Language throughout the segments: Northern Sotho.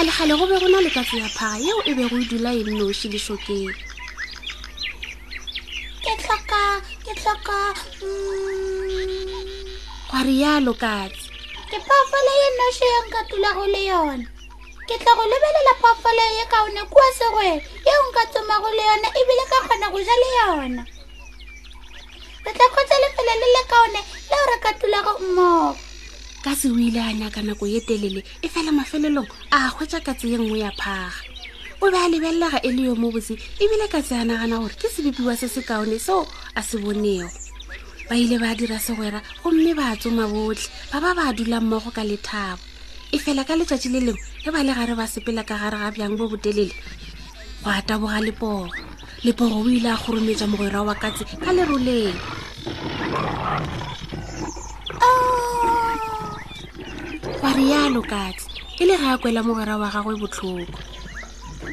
kgalekgale go be go na le katse ya phaga yeo e bego e dula e nnoši lesokeng ke tlhoka ke tlhoka mm. gwa rialo katse ke phoofolo ye nnoši ye nka tula go le yone ke tla go lebelela phoofolo ye kaone kua segwele yeo nka tsoma go le yone ebile ka kgona go ja le yona re tla kgwetsa lefelo le le kaone leo re ka tulago mmogo ka se o ile a nyaka nako ye telele e fela mafelelong a hwetša katse ye nngwe ya phaga o be a lebelelega e le yo mo botse ebile ka tse a nagana gore ke sebipiwa se se kaone seo a se bonego ba ile ba dira segwera gomme ba tsoma botlhe ba ba ba dulang mmogo ka lethabo e fela ka letšatši le lengwe re ba le gare ba sepela ka gare ga bjang bo botelele go a taboga lepogo leporo o ile a kgorometša mogwera wa katse ka leroleng wa rialo katse e le ga a kwela mogwera wa gagwe botlhoko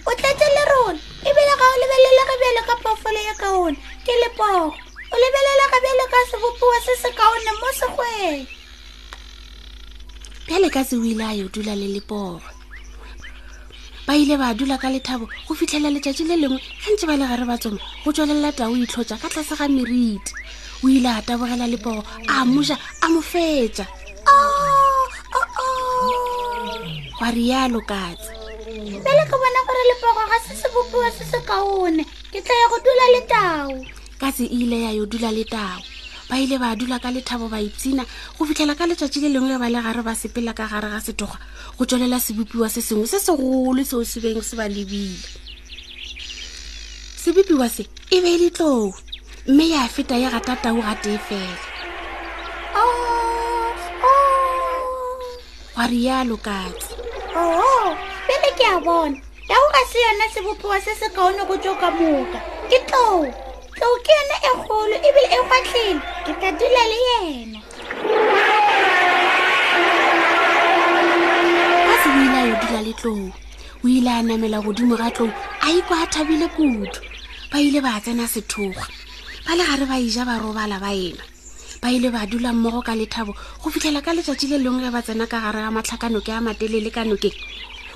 o tletse le rona ebile ga o lebelele ge bjale ka phoofolo ya kaone ke leporo o lebelele ge bjale ka sebopiwa se se kaone mo segweng bjale ka se o ile a yo dula le leporo ba ile ba dula ka lethabo go fitlhela letšatši le lengwe ge ntse ba le gare ba tsoma go tswalelela tao itlhotša ka tlase ga meriti o ile a tabogela lepogo a moja a mo fetša oh, oh, oh. wa rialo katse pele ke bona gore lepogo ga se sebopiwa se se kaone ke tla ya go dula le tao katse e ile ya yo dula le tao ba ile ba dula ka lethabo ba ipsina go fitlhela ka letšatši le lengwe ba le gare ba sepela ka gare ga setoga go tswelela sebopiwa se sengwe se segolo seo se beng se ba lebile sebopiwa se e be ditlou mme ya feta ya gata tau ga tee fela gwa rialo katse oo pele ke a bona tau ga se yona sebopewa se se kaone go tšo ka moka ke tlou tlou ke yone e kgolo ebile e gwatlhele ke tla dula le yena a se o ile a yo dula le tlou o ile a namela godimo ga tlou a ikwa a thabile kudu ba ile ba tsena sethokgwa ba le gare ba ija ba robala ba ena ba ile ba dula mmogo ka lethabo go fitlhela ka letsatsi le lengwe ge ba tsena ka gare ga matlhakanoke a matelele ka nokeng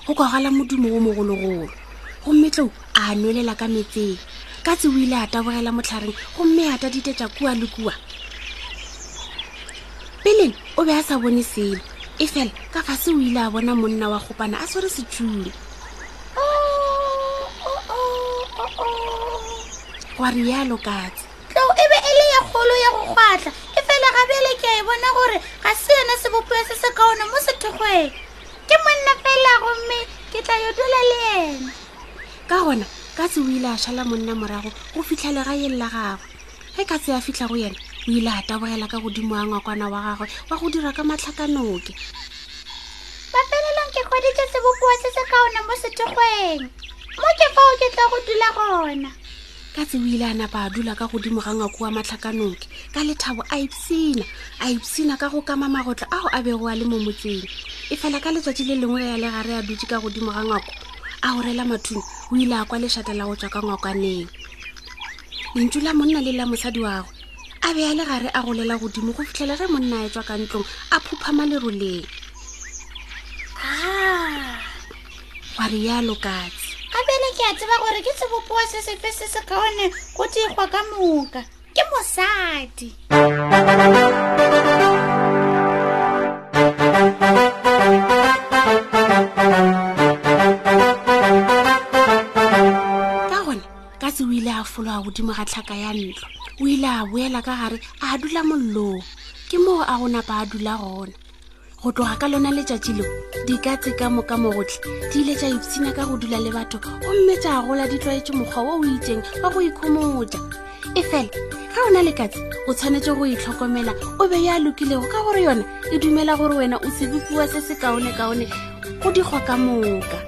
go kwagala modumo wo mogologolo gomme tlou a nwelela ka metseng ka tse o ile a tabogela motlhareng gomme a taditetša kua le kua peleng o be a sa bone selo e fela ka fase o ile a bona monna wa kgopana a swere setšhuno gwa rialo katse Tlou e be e le ye kgolo ya go kgwahla e fela ga bjale ke a e bona gore ga se yone sebopeo se se kaone mo sethekgweng ke monna fela gomme ke tla yo dula le ena ka gona katse o ile a šala monna morago go fitlha legaeng la gagwe ge katse a fitlha go yena o ile a tabogela ka godimo a ngwakwana wa gagwe wa go dira ka matlhakanoke mafelelong ke kgweditše sebokoa se se kaone mo sethekgweng mo ke fao ke tla go dula gona ka tse o ile a napa a dula ka godimo ga ngwako wa matlhakanoke ka lethabo a ipsina a ipsina ka go kama magotlo ao a bego a le mo motseng e fela ka letsatsi le lengwe ya legare a dutse ka godimo ga ngwako a gorela mathung o ile a kwa lešata la go tswa ka ngwakwaneng lentšu la monna le la mosadi wago a be a le gare a golela godimo go fitlhela ge monna a etswa ka ntlong a phuphama leroleng wa rialo katse a bjale ke a tseba gore ke sebopoa se sefe se se kaone go dikgwa ka moka ke mosadi ka gone ka se o ile a fologa godimo ga tlhaka ya ntlo o ile a boela ka gare a dula mollong ke moo a go napa a dula gona go tloga ka lona letšatši leo dikatse ka moka mogotlhe di ile tša ipshina ka go dula le batho gomme tša gola di tlwaetše mokgwa wo o itseng wa go ikhomotša e fela ge o na le katse o tshwanetse go itlhokomela o be ya lokilego ka gore yona e dumela gore wena o sebopiwa se se kaone kaone go dikgwa ka moka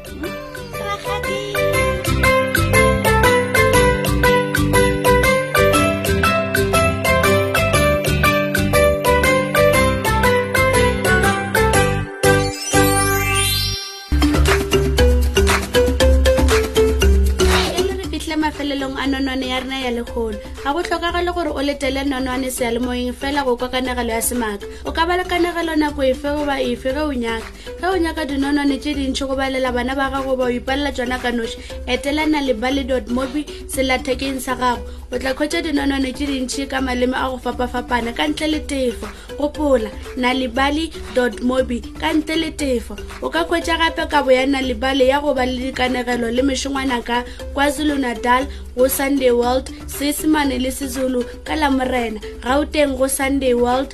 mafelelong a nonwane ya rena ya lekgolo ga go tlhokagale gore o letele nonwane sealemoyeng fela go kwa kanegelo ya semaka o ka ba le kanegelo nako efe goba efe ge o nyaka ge o nyaka dinonwane tše dintšhi go balela bana ba gago ba o ipalela tsona ka noši etelana le bale dot mobi selathekeng sa gago o tla kgwetsa dinonwane tše dintšhi ka maleme a go fapafapana ka ntle le tefo gopola nalibali dot mobi ka ntle le tefo o ka kgwetsa gape kabo ya nalibali ya go ba le dikanegelo le mešongwana ka kwazulu natal go sunday world seesemane le sezulu ka lamorena gauteng go sunday world